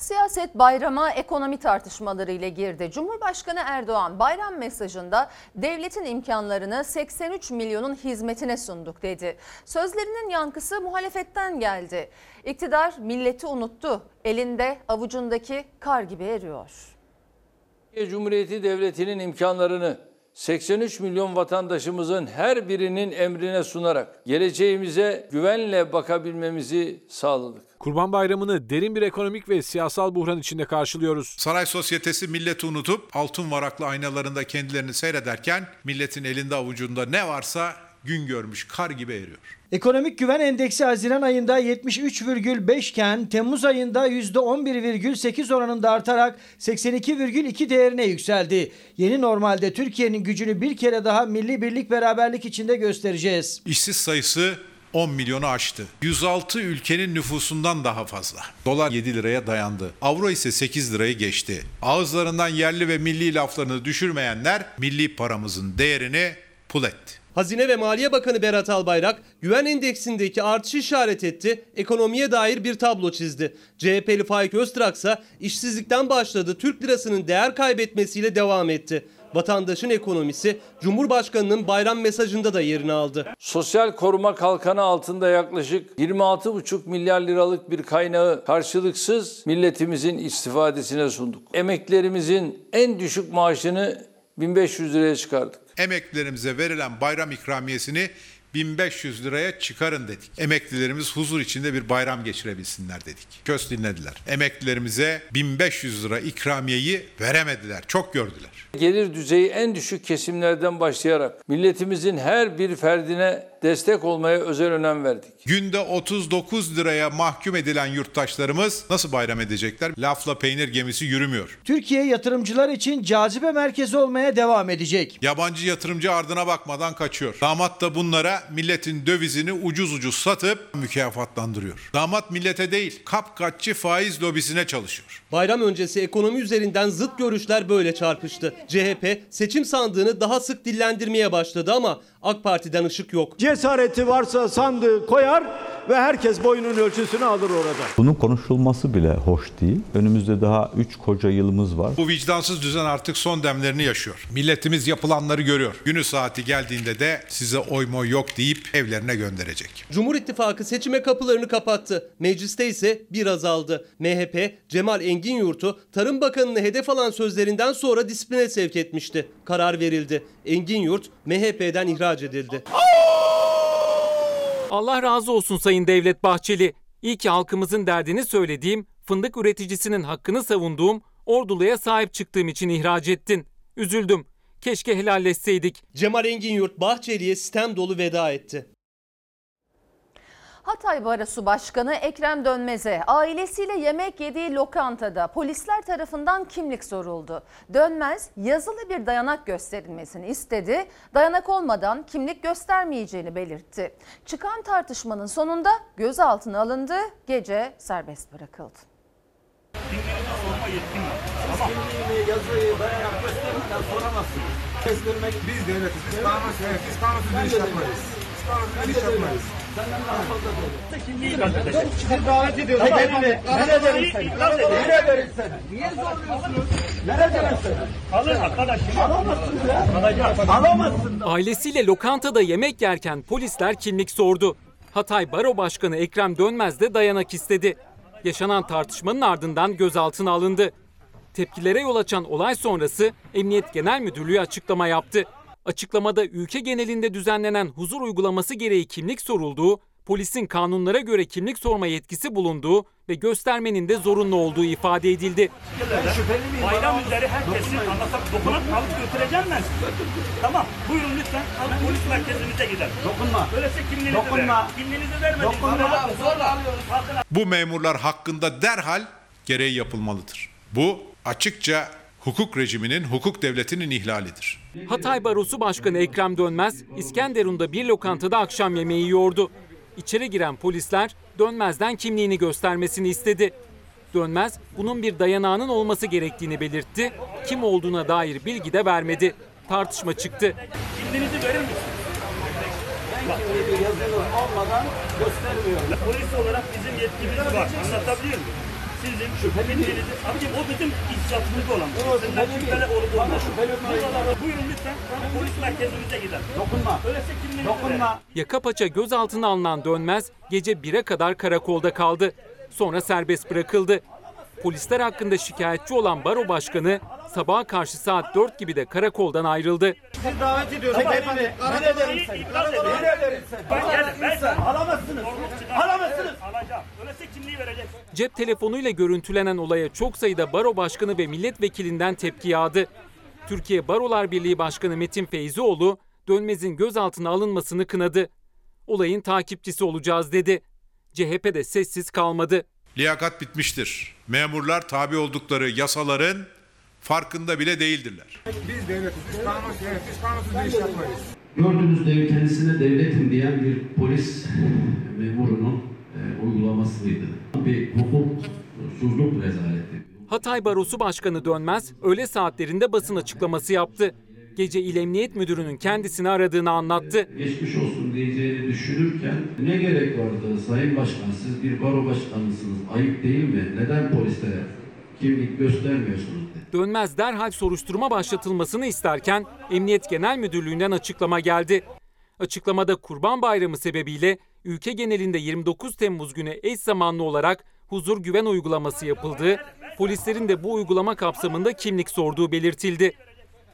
Siyaset bayrama ekonomi tartışmaları ile girdi. Cumhurbaşkanı Erdoğan bayram mesajında devletin imkanlarını 83 milyonun hizmetine sunduk dedi. Sözlerinin yankısı muhalefetten geldi. İktidar milleti unuttu. Elinde avucundaki kar gibi eriyor. Cumhuriyeti Devleti'nin imkanlarını 83 milyon vatandaşımızın her birinin emrine sunarak geleceğimize güvenle bakabilmemizi sağladık. Kurban Bayramı'nı derin bir ekonomik ve siyasal buhran içinde karşılıyoruz. Saray sosyetesi milleti unutup altın varaklı aynalarında kendilerini seyrederken milletin elinde avucunda ne varsa gün görmüş kar gibi eriyor. Ekonomik güven endeksi Haziran ayında 73,5 iken Temmuz ayında %11,8 oranında artarak 82,2 değerine yükseldi. Yeni normalde Türkiye'nin gücünü bir kere daha milli birlik beraberlik içinde göstereceğiz. İşsiz sayısı 10 milyonu aştı. 106 ülkenin nüfusundan daha fazla. Dolar 7 liraya dayandı. Avro ise 8 lirayı geçti. Ağızlarından yerli ve milli laflarını düşürmeyenler milli paramızın değerini pul etti. Hazine ve Maliye Bakanı Berat Albayrak güven endeksindeki artışı işaret etti, ekonomiye dair bir tablo çizdi. CHP'li Faik Öztrak ise işsizlikten başladı, Türk lirasının değer kaybetmesiyle devam etti. Vatandaşın ekonomisi Cumhurbaşkanı'nın bayram mesajında da yerini aldı. Sosyal koruma kalkanı altında yaklaşık 26,5 milyar liralık bir kaynağı karşılıksız milletimizin istifadesine sunduk. Emeklerimizin en düşük maaşını 1500 liraya çıkardık. Emeklilerimize verilen bayram ikramiyesini 1500 liraya çıkarın dedik. Emeklilerimiz huzur içinde bir bayram geçirebilsinler dedik. Köz dinlediler. Emeklilerimize 1500 lira ikramiyeyi veremediler. Çok gördüler. Gelir düzeyi en düşük kesimlerden başlayarak milletimizin her bir ferdine destek olmaya özel önem verdik. Günde 39 liraya mahkum edilen yurttaşlarımız nasıl bayram edecekler? Lafla peynir gemisi yürümüyor. Türkiye yatırımcılar için cazibe merkezi olmaya devam edecek. Yabancı yatırımcı ardına bakmadan kaçıyor. Damat da bunlara milletin dövizini ucuz ucuz satıp mükafatlandırıyor. Damat millete değil, kapkaççı faiz lobisine çalışıyor. Bayram öncesi ekonomi üzerinden zıt görüşler böyle çarpıştı. CHP seçim sandığını daha sık dillendirmeye başladı ama AK Parti'den ışık yok. Cesareti varsa sandığı koyar ve herkes boyunun ölçüsünü alır orada. Bunun konuşulması bile hoş değil. Önümüzde daha 3 koca yılımız var. Bu vicdansız düzen artık son demlerini yaşıyor. Milletimiz yapılanları görüyor. Günü saati geldiğinde de size oy moy yok deyip evlerine gönderecek. Cumhur İttifakı seçime kapılarını kapattı. Mecliste ise bir azaldı. MHP, Cemal Engin Yurt'u Tarım Bakanı'nı hedef alan sözlerinden sonra disipline sevk etmişti. Karar verildi. Engin Yurt MHP'den ihraç edildi. Allah razı olsun Sayın Devlet Bahçeli. İyi ki halkımızın derdini söylediğim, fındık üreticisinin hakkını savunduğum, orduluya sahip çıktığım için ihraç ettin. Üzüldüm. Keşke helalleşseydik. Cemal Engin Yurt Bahçeli'ye sistem dolu veda etti. Hatay Barosu Başkanı Ekrem Dönmez'e ailesiyle yemek yediği lokantada polisler tarafından kimlik soruldu. Dönmez yazılı bir dayanak gösterilmesini istedi. Dayanak olmadan kimlik göstermeyeceğini belirtti. Çıkan tartışmanın sonunda gözaltına alındı, gece serbest bırakıldı. yazıyı dayanak göstermeden soramazsınız. Biz devletiz. Biz kanun evet, biz kanunsuz bir iş yapmayız. Ailesiyle lokantada yemek yerken polisler kimlik sordu. Hatay Baro Başkanı Ekrem Dönmez de dayanak istedi. Yaşanan tartışmanın ardından gözaltına alındı. Tepkilere yol açan olay sonrası Emniyet Genel Müdürlüğü açıklama yaptı. Açıklamada ülke genelinde düzenlenen huzur uygulaması gereği kimlik sorulduğu, polisin kanunlara göre kimlik sorma yetkisi bulunduğu ve göstermenin de zorunlu olduğu ifade edildi. Bayram üzeri herkesi anlasak dokunup alıp götüreceğim ben. Tamam. Buyurun lütfen. Alıp polis merkezimize gidelim. Dokunma. Öyleyse kimliğinizi Dokunma. verin. Kimliğinizi vermedik. Dokunma. Zorla alıyoruz. Bu memurlar hakkında derhal gereği yapılmalıdır. Bu açıkça hukuk rejiminin, hukuk devletinin ihlalidir. Hatay Barosu Başkanı Ekrem Dönmez, İskenderun'da bir lokantada akşam yemeği yiyordu. İçeri giren polisler Dönmez'den kimliğini göstermesini istedi. Dönmez, bunun bir dayanağının olması gerektiğini belirtti. Kim olduğuna dair bilgi de vermedi. Tartışma çıktı. Kimliğinizi verir misiniz? Ben kimliği yazılı olmadan göstermiyorum. Polis olarak bizim yetkimiz var. Anlatabiliyor muyum? Sizin şüpheli kimliğinizi... Abicim o bizim ihtiyacımız olan. Sizden şüpheli olup olmaz. Buyurun lütfen. Polis merkezimize gidelim. Dokunma. Öyleyse kimliğinizi Dokunma. Yaka paça gözaltına alınan Dönmez gece 1'e kadar karakolda kaldı. Sonra serbest bırakıldı. Polisler hakkında şikayetçi olan baro başkanı sabaha karşı saat 4 gibi de karakoldan ayrıldı. Sizi davet ediyoruz. Beyefendi. Nereye verin seni? Nereye verin seni? Alamazsınız. Alamazsınız. Alacağım. Cep telefonuyla görüntülenen olaya çok sayıda baro başkanı ve milletvekilinden tepki yağdı. Türkiye Barolar Birliği Başkanı Metin Feyzioğlu, Dönmez'in gözaltına alınmasını kınadı. Olayın takipçisi olacağız dedi. CHP de sessiz kalmadı. Liyakat bitmiştir. Memurlar tabi oldukları yasaların farkında bile değildirler. Biz devletiz. Biz kanunsuz, evet, biz kanunsuz bir iş yapmayız. Gördüğünüz gibi kendisine devletim diyen bir polis memurunun e, uygulamasıydı. Bir hukuksuzluk rezaleti. Hatay Barosu Başkanı Dönmez öğle saatlerinde basın açıklaması yaptı. Gece İl Emniyet Müdürü'nün kendisini aradığını anlattı. Geçmiş olsun diyeceğini düşünürken ne gerek vardı Sayın Başkan siz bir baro başkanısınız ayıp değil mi? Neden polislere kimlik göstermiyorsunuz. Dönmez derhal soruşturma başlatılmasını isterken Emniyet Genel Müdürlüğü'nden açıklama geldi. Açıklamada Kurban Bayramı sebebiyle ülke genelinde 29 Temmuz günü eş zamanlı olarak huzur güven uygulaması yapıldığı, polislerin de bu uygulama kapsamında kimlik sorduğu belirtildi.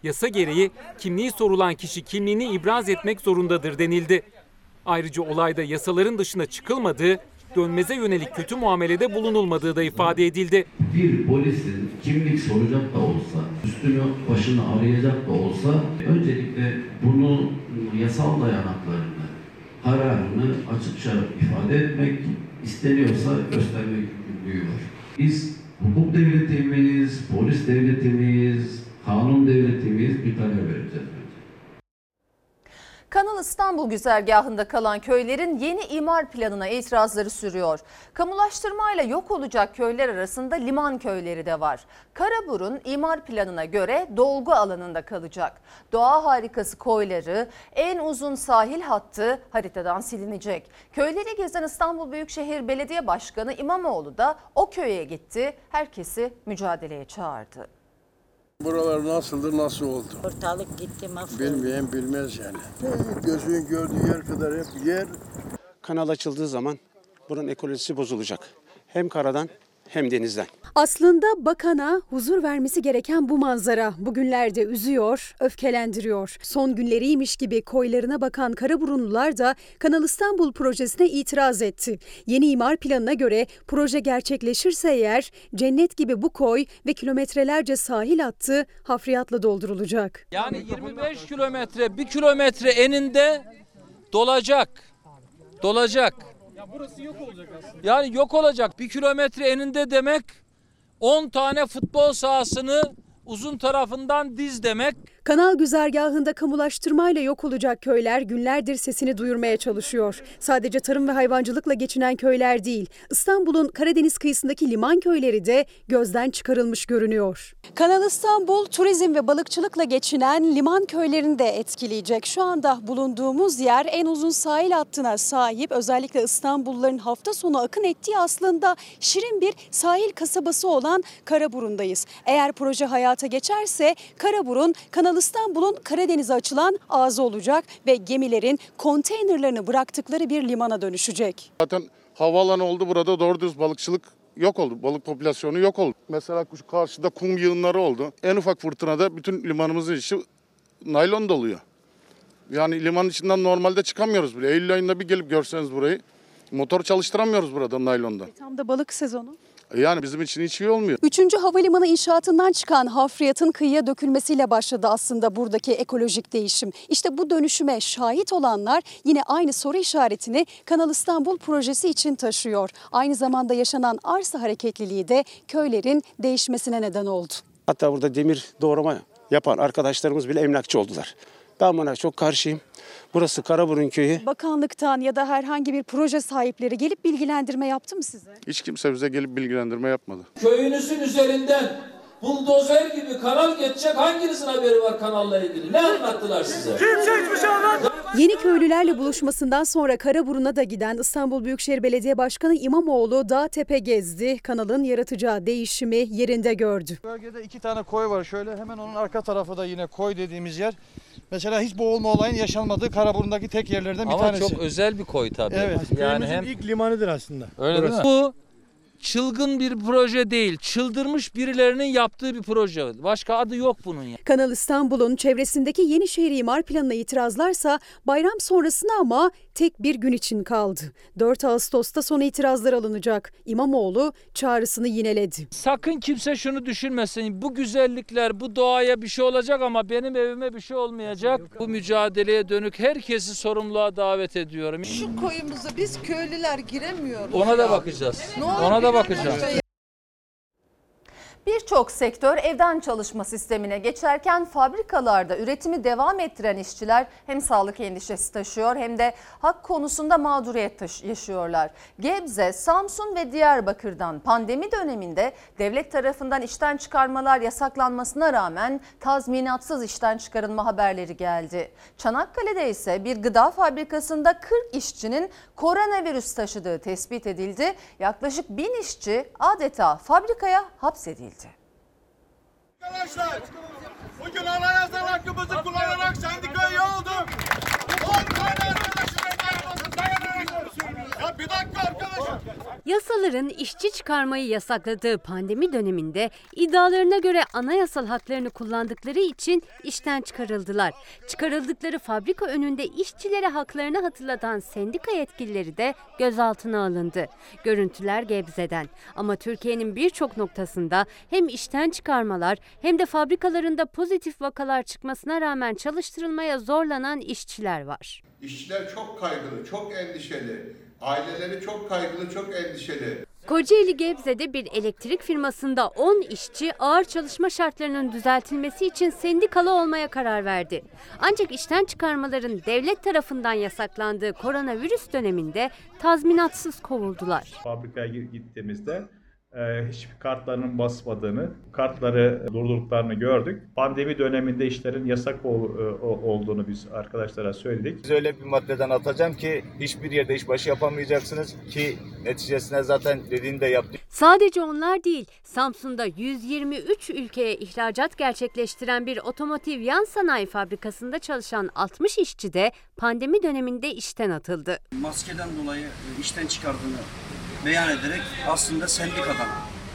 Yasa gereği kimliği sorulan kişi kimliğini ibraz etmek zorundadır denildi. Ayrıca olayda yasaların dışına çıkılmadığı, dönmeze yönelik kötü muamelede bulunulmadığı da ifade edildi. Bir polisin kimlik soracak da olsa, üstünü başını arayacak da olsa öncelikle bunu yasal dayanaklarını, kararını açıkça ifade etmek isteniyorsa göstermek yükümlülüğü var. Biz hukuk devleti miyiz, polis devleti miyiz, kanun devleti miyiz bir karar vereceğiz. Kanal İstanbul güzergahında kalan köylerin yeni imar planına itirazları sürüyor. Kamulaştırmayla yok olacak köyler arasında liman köyleri de var. Karaburun imar planına göre dolgu alanında kalacak. Doğa harikası koyları, en uzun sahil hattı haritadan silinecek. Köyleri gezen İstanbul Büyükşehir Belediye Başkanı İmamoğlu da o köye gitti. Herkesi mücadeleye çağırdı. Buralar nasıldır, nasıl oldu? Ortalık gitti mahvoldu. Bilmeyen bilmez yani. Gözünün gördüğü yer kadar hep yer. Kanal açıldığı zaman buranın ekolojisi bozulacak. Hem karadan hem denizden. Aslında bakana huzur vermesi gereken bu manzara bugünlerde üzüyor, öfkelendiriyor. Son günleriymiş gibi koylarına bakan Karaburunlular da Kanal İstanbul projesine itiraz etti. Yeni imar planına göre proje gerçekleşirse eğer cennet gibi bu koy ve kilometrelerce sahil hattı hafriyatla doldurulacak. Yani 25 kilometre, bir kilometre eninde dolacak. Dolacak. Burası yok olacak aslında. Yani yok olacak. Bir kilometre eninde demek 10 tane futbol sahasını uzun tarafından diz demek. Kanal güzergahında kamulaştırmayla yok olacak köyler günlerdir sesini duyurmaya çalışıyor. Sadece tarım ve hayvancılıkla geçinen köyler değil, İstanbul'un Karadeniz kıyısındaki liman köyleri de gözden çıkarılmış görünüyor. Kanal İstanbul turizm ve balıkçılıkla geçinen liman köylerini de etkileyecek. Şu anda bulunduğumuz yer en uzun sahil hattına sahip. Özellikle İstanbulluların hafta sonu akın ettiği aslında şirin bir sahil kasabası olan Karaburun'dayız. Eğer proje hayata geçerse Karaburun Kanal İstanbul'un Karadeniz'e açılan ağzı olacak ve gemilerin konteynerlarını bıraktıkları bir limana dönüşecek. Zaten havaalanı oldu burada doğru düz balıkçılık yok oldu. Balık popülasyonu yok oldu. Mesela karşıda kum yığınları oldu. En ufak fırtınada bütün limanımızın içi naylon doluyor. Yani limanın içinden normalde çıkamıyoruz bile. Eylül ayında bir gelip görseniz burayı motor çalıştıramıyoruz burada naylonda. Tam da balık sezonu. Yani bizim için hiç iyi olmuyor. Üçüncü havalimanı inşaatından çıkan hafriyatın kıyıya dökülmesiyle başladı aslında buradaki ekolojik değişim. İşte bu dönüşüme şahit olanlar yine aynı soru işaretini Kanal İstanbul projesi için taşıyor. Aynı zamanda yaşanan arsa hareketliliği de köylerin değişmesine neden oldu. Hatta burada demir doğrama yapan arkadaşlarımız bile emlakçı oldular. Ben buna çok karşıyım. Burası Karaburun köyü. Bakanlıktan ya da herhangi bir proje sahipleri gelip bilgilendirme yaptı mı size? Hiç kimse bize gelip bilgilendirme yapmadı. Köyünüzün üzerinden buldozer gibi kanal geçecek hanginizin haberi var kanalla ilgili? Ne anlattılar size? Kimse hiçbir şey anlatmadı. Yeni köylülerle buluşmasından sonra Karaburun'a da giden İstanbul Büyükşehir Belediye Başkanı İmamoğlu dağ tepe gezdi. Kanalın yaratacağı değişimi yerinde gördü. Bölgede iki tane koy var şöyle hemen onun arka tarafı da yine koy dediğimiz yer. Mesela hiç boğulma olayın yaşanmadığı Karaburun'daki tek yerlerden bir Ama tanesi. çok özel bir koy tabii. Evet. Yani hem ilk limanıdır aslında. öyle değil mi? Bu çılgın bir proje değil. Çıldırmış birilerinin yaptığı bir proje. Başka adı yok bunun ya. Kanal İstanbul'un çevresindeki Yenişehir imar planına itirazlarsa bayram sonrasına ama tek bir gün için kaldı. 4 Ağustos'ta son itirazlar alınacak. İmamoğlu çağrısını yineledi. Sakın kimse şunu düşünmesin. Bu güzellikler, bu doğaya bir şey olacak ama benim evime bir şey olmayacak. Bu mücadeleye dönük herkesi sorumluluğa davet ediyorum. Şu koyumuza biz köylüler giremiyoruz. Ona da bakacağız. Ne Ona da bir an bakacağız. önce Birçok sektör evden çalışma sistemine geçerken fabrikalarda üretimi devam ettiren işçiler hem sağlık endişesi taşıyor hem de hak konusunda mağduriyet yaşıyorlar. Gebze, Samsun ve Diyarbakır'dan pandemi döneminde devlet tarafından işten çıkarmalar yasaklanmasına rağmen tazminatsız işten çıkarılma haberleri geldi. Çanakkale'de ise bir gıda fabrikasında 40 işçinin koronavirüs taşıdığı tespit edildi. Yaklaşık 1000 işçi adeta fabrikaya hapsedildi. Arkadaşlar bugün anayasal hakkımızı kullanarak sendikaya üye oldum. 10 tane arkadaşımın dayanmasın dayanarak. Ya bir dakika arkadaşım. Yasaların işçi çıkarmayı yasakladığı pandemi döneminde iddialarına göre anayasal haklarını kullandıkları için işten çıkarıldılar. Çıkarıldıkları fabrika önünde işçilere haklarını hatırlatan sendika yetkilileri de gözaltına alındı. Görüntüler Gebze'den ama Türkiye'nin birçok noktasında hem işten çıkarmalar hem de fabrikalarında pozitif vakalar çıkmasına rağmen çalıştırılmaya zorlanan işçiler var. İşçiler çok kaygılı, çok endişeli. Aileleri çok kaygılı, çok endişeli. Kocaeli Gebze'de bir elektrik firmasında 10 işçi ağır çalışma şartlarının düzeltilmesi için sendikalı olmaya karar verdi. Ancak işten çıkarmaların devlet tarafından yasaklandığı koronavirüs döneminde tazminatsız kovuldular. Fabrikaya gi- gittiğimizde hiçbir kartlarının basmadığını, kartları durdurduklarını gördük. Pandemi döneminde işlerin yasak ol- e, olduğunu biz arkadaşlara söyledik. Biz öyle bir maddeden atacağım ki hiçbir yerde işbaşı yapamayacaksınız ki neticesinde zaten dediğini de yaptık. Sadece onlar değil, Samsun'da 123 ülkeye ihracat gerçekleştiren bir otomotiv yan sanayi fabrikasında çalışan 60 işçi de pandemi döneminde işten atıldı. maskeden dolayı e, işten çıkardığını beyan ederek aslında sendikadan,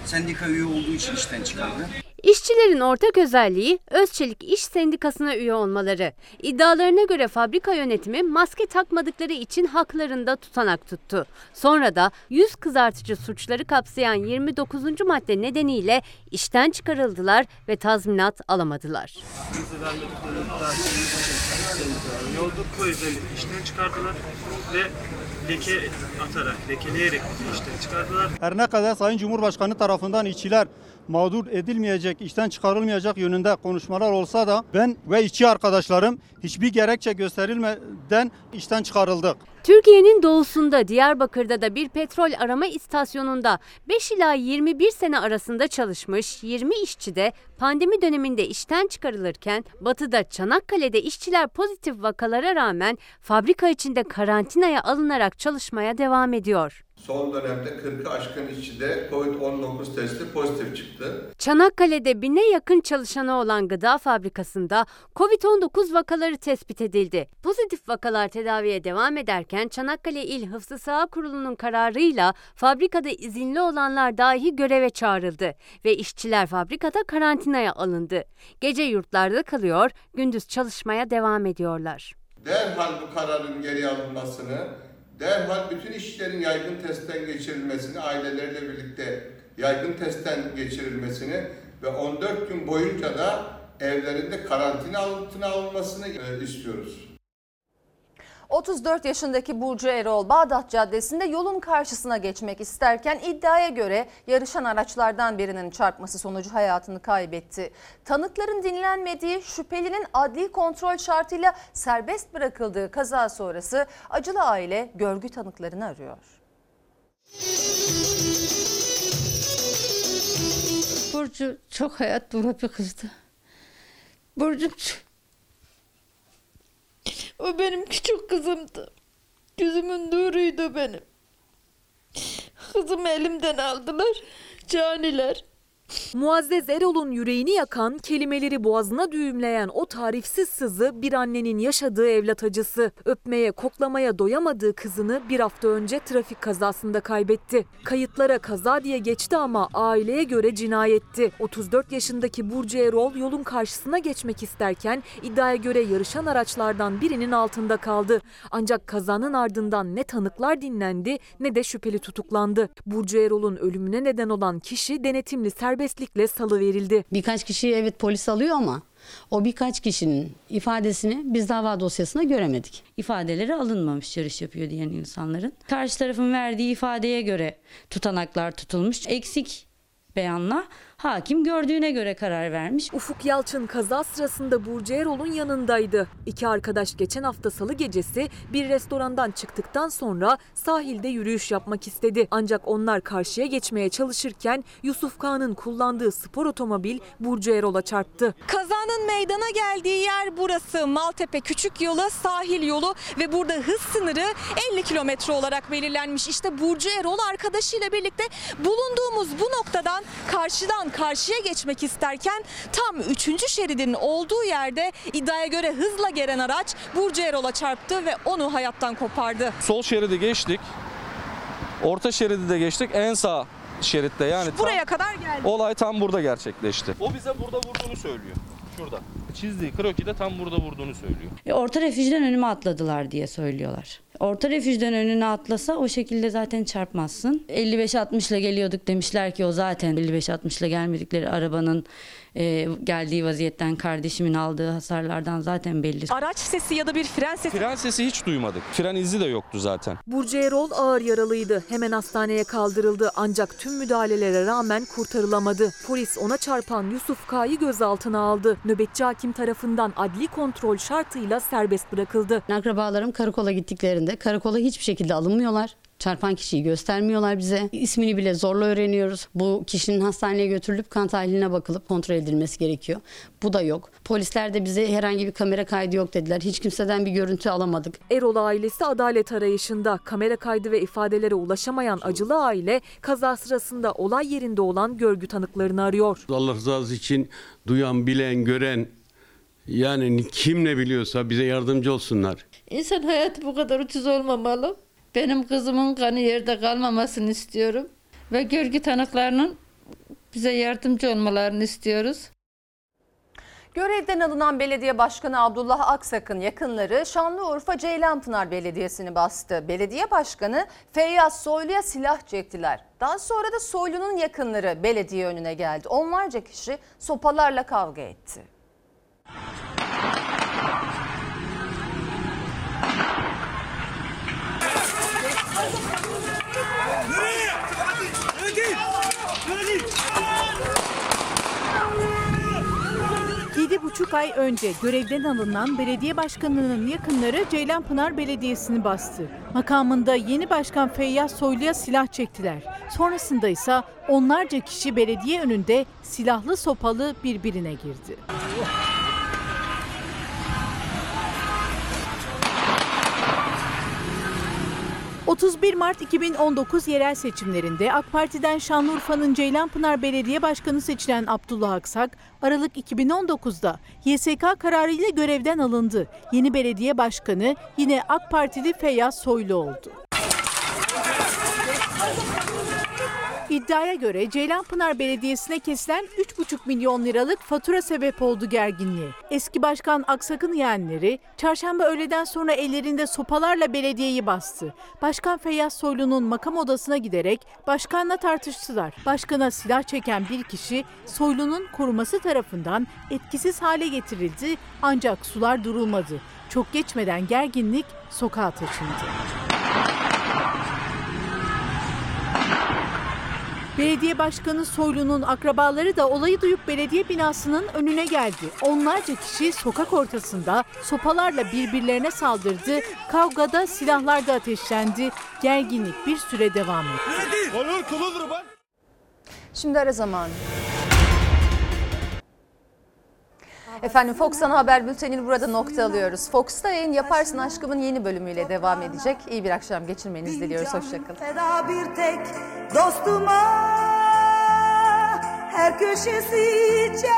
sendika üye olduğu için işten çıkardı. İşçilerin ortak özelliği Özçelik İş Sendikası'na üye olmaları. İddialarına göre fabrika yönetimi maske takmadıkları için haklarında tutanak tuttu. Sonra da yüz kızartıcı suçları kapsayan 29. madde nedeniyle işten çıkarıldılar ve tazminat alamadılar. Bize vermedikleri iddia Yolduk bu özellik işten çıkardılar ve leke atarak, lekeleyerek işten çıkardılar. Her ne kadar Sayın Cumhurbaşkanı tarafından işçiler mağdur edilmeyecek, işten çıkarılmayacak yönünde konuşmalar olsa da ben ve işçi arkadaşlarım hiçbir gerekçe gösterilmeden işten çıkarıldık. Türkiye'nin doğusunda Diyarbakır'da da bir petrol arama istasyonunda 5 ila 21 sene arasında çalışmış 20 işçi de pandemi döneminde işten çıkarılırken batıda Çanakkale'de işçiler pozitif vakalara rağmen fabrika içinde karantinaya alınarak çalışmaya devam ediyor. Son dönemde 40'ı aşkın işçide COVID-19 testi pozitif çıktı. Çanakkale'de bine yakın çalışanı olan gıda fabrikasında COVID-19 vakaları tespit edildi. Pozitif vakalar tedaviye devam ederken Çanakkale İl Hıfzı Sağ Kurulu'nun kararıyla fabrikada izinli olanlar dahi göreve çağrıldı ve işçiler fabrikada karantinaya alındı. Gece yurtlarda kalıyor, gündüz çalışmaya devam ediyorlar. Derhal bu kararın geri alınmasını, derhal bütün işçilerin yaygın testten geçirilmesini, aileleriyle birlikte yaygın testten geçirilmesini ve 14 gün boyunca da evlerinde karantina altına alınmasını e, istiyoruz. 34 yaşındaki Burcu Erol Bağdat Caddesi'nde yolun karşısına geçmek isterken iddiaya göre yarışan araçlardan birinin çarpması sonucu hayatını kaybetti. Tanıkların dinlenmediği şüphelinin adli kontrol şartıyla serbest bırakıldığı kaza sonrası acılı aile görgü tanıklarını arıyor. Burcu çok hayat dolu bir kızdı. Burcu o benim küçük kızımdı. Gözümün nuruydu benim. Kızımı elimden aldılar. Caniler. Muazzez Erol'un yüreğini yakan, kelimeleri boğazına düğümleyen o tarifsiz sızı bir annenin yaşadığı evlat acısı. Öpmeye, koklamaya doyamadığı kızını bir hafta önce trafik kazasında kaybetti. Kayıtlara kaza diye geçti ama aileye göre cinayetti. 34 yaşındaki Burcu Erol yolun karşısına geçmek isterken iddiaya göre yarışan araçlardan birinin altında kaldı. Ancak kazanın ardından ne tanıklar dinlendi ne de şüpheli tutuklandı. Burcu Erol'un ölümüne neden olan kişi denetimli serbestlikle salı verildi. Birkaç kişiyi evet polis alıyor ama o birkaç kişinin ifadesini biz dava dosyasına göremedik. İfadeleri alınmamış yarış yapıyor diyen insanların. Karşı tarafın verdiği ifadeye göre tutanaklar tutulmuş. Eksik beyanla hakim gördüğüne göre karar vermiş. Ufuk Yalçın kaza sırasında Burcu Erol'un yanındaydı. İki arkadaş geçen hafta salı gecesi bir restorandan çıktıktan sonra sahilde yürüyüş yapmak istedi. Ancak onlar karşıya geçmeye çalışırken Yusuf Kağan'ın kullandığı spor otomobil Burcu Erol'a çarptı. Kazanın meydana geldiği yer burası. Maltepe Küçük Yolu, sahil yolu ve burada hız sınırı 50 kilometre olarak belirlenmiş. İşte Burcu Erol arkadaşıyla birlikte bulunduğumuz bu noktadan karşıdan karşıya geçmek isterken tam 3. şeridin olduğu yerde iddiaya göre hızla gelen araç Burcu Erol'a çarptı ve onu hayattan kopardı. Sol şeridi geçtik. Orta şeridi de geçtik. En sağ şeritte yani tam- Buraya kadar geldi. olay tam burada gerçekleşti. O bize burada vurduğunu söylüyor. Şurada. Çizdiği krokide tam burada vurduğunu söylüyor. E, Orta refüjden önüme atladılar diye söylüyorlar. Orta refüjden önüne atlasa o şekilde zaten çarpmazsın. 55-60 ile geliyorduk demişler ki o zaten 55-60 ile gelmedikleri arabanın e, geldiği vaziyetten kardeşimin aldığı hasarlardan zaten belli. Araç sesi ya da bir fren sesi Fren sesi hiç duymadık. Fren izi de yoktu zaten. Burcu Erol ağır yaralıydı. Hemen hastaneye kaldırıldı ancak tüm müdahalelere rağmen kurtarılamadı. Polis ona çarpan Yusuf K'yı gözaltına aldı. Nöbetçi hakim tarafından adli kontrol şartıyla serbest bırakıldı. Akrabalarım karakola gittiklerinde karakola hiçbir şekilde alınmıyorlar. Çarpan kişiyi göstermiyorlar bize. İsmini bile zorla öğreniyoruz. Bu kişinin hastaneye götürülüp kan tahliline bakılıp kontrol edilmesi gerekiyor. Bu da yok. Polisler de bize herhangi bir kamera kaydı yok dediler. Hiç kimseden bir görüntü alamadık. Erol ailesi adalet arayışında. Kamera kaydı ve ifadelere ulaşamayan acılı aile kaza sırasında olay yerinde olan görgü tanıklarını arıyor. Allah rızası için duyan, bilen, gören yani kim ne biliyorsa bize yardımcı olsunlar. İnsan hayatı bu kadar ucuz olmamalı. Benim kızımın kanı yerde kalmamasını istiyorum. Ve görgü tanıklarının bize yardımcı olmalarını istiyoruz. Görevden alınan belediye başkanı Abdullah Aksak'ın yakınları Şanlıurfa Ceylanpınar Belediyesi'ni bastı. Belediye başkanı Feyyaz Soylu'ya silah çektiler. Daha sonra da Soylu'nun yakınları belediye önüne geldi. Onlarca kişi sopalarla kavga etti. Buçuk ay önce görevden alınan belediye başkanının yakınları Ceylanpınar Belediyesi'ni bastı. Makamında yeni başkan Feyyaz Soylu'ya silah çektiler. Sonrasında ise onlarca kişi belediye önünde silahlı sopalı birbirine girdi. ...31 Mart 2019 yerel seçimlerinde AK Parti'den Şanlıurfa'nın Ceylanpınar Belediye Başkanı seçilen Abdullah Aksak... ...Aralık 2019'da YSK kararıyla görevden alındı. Yeni belediye başkanı yine AK Partili Feyyaz Soylu oldu. İddiaya göre Ceylanpınar Belediyesi'ne kesilen 3,5 milyon liralık fatura sebep oldu gerginliğe. Eski başkan Aksak'ın yeğenleri çarşamba öğleden sonra ellerinde sopalarla belediyeyi bastı. Başkan Feyyaz Soylu'nun makam odasına giderek başkanla tartıştılar. Başkana silah çeken bir kişi Soylu'nun koruması tarafından etkisiz hale getirildi ancak sular durulmadı. Çok geçmeden gerginlik sokağa taşındı. Belediye Başkanı Soylu'nun akrabaları da olayı duyup belediye binasının önüne geldi. Onlarca kişi sokak ortasında sopalarla birbirlerine saldırdı. Kavgada silahlar da ateşlendi. Gerginlik bir süre devam etti. Şimdi ara zamanı. Efendim Fox Ana Haber Bülteni'ni burada nokta alıyoruz. Fox'ta yayın Yaparsın Aşkım'ın yeni bölümüyle devam edecek. İyi bir akşam geçirmenizi diliyoruz. Hoşçakalın. Feda bir tek dostuma her köşesi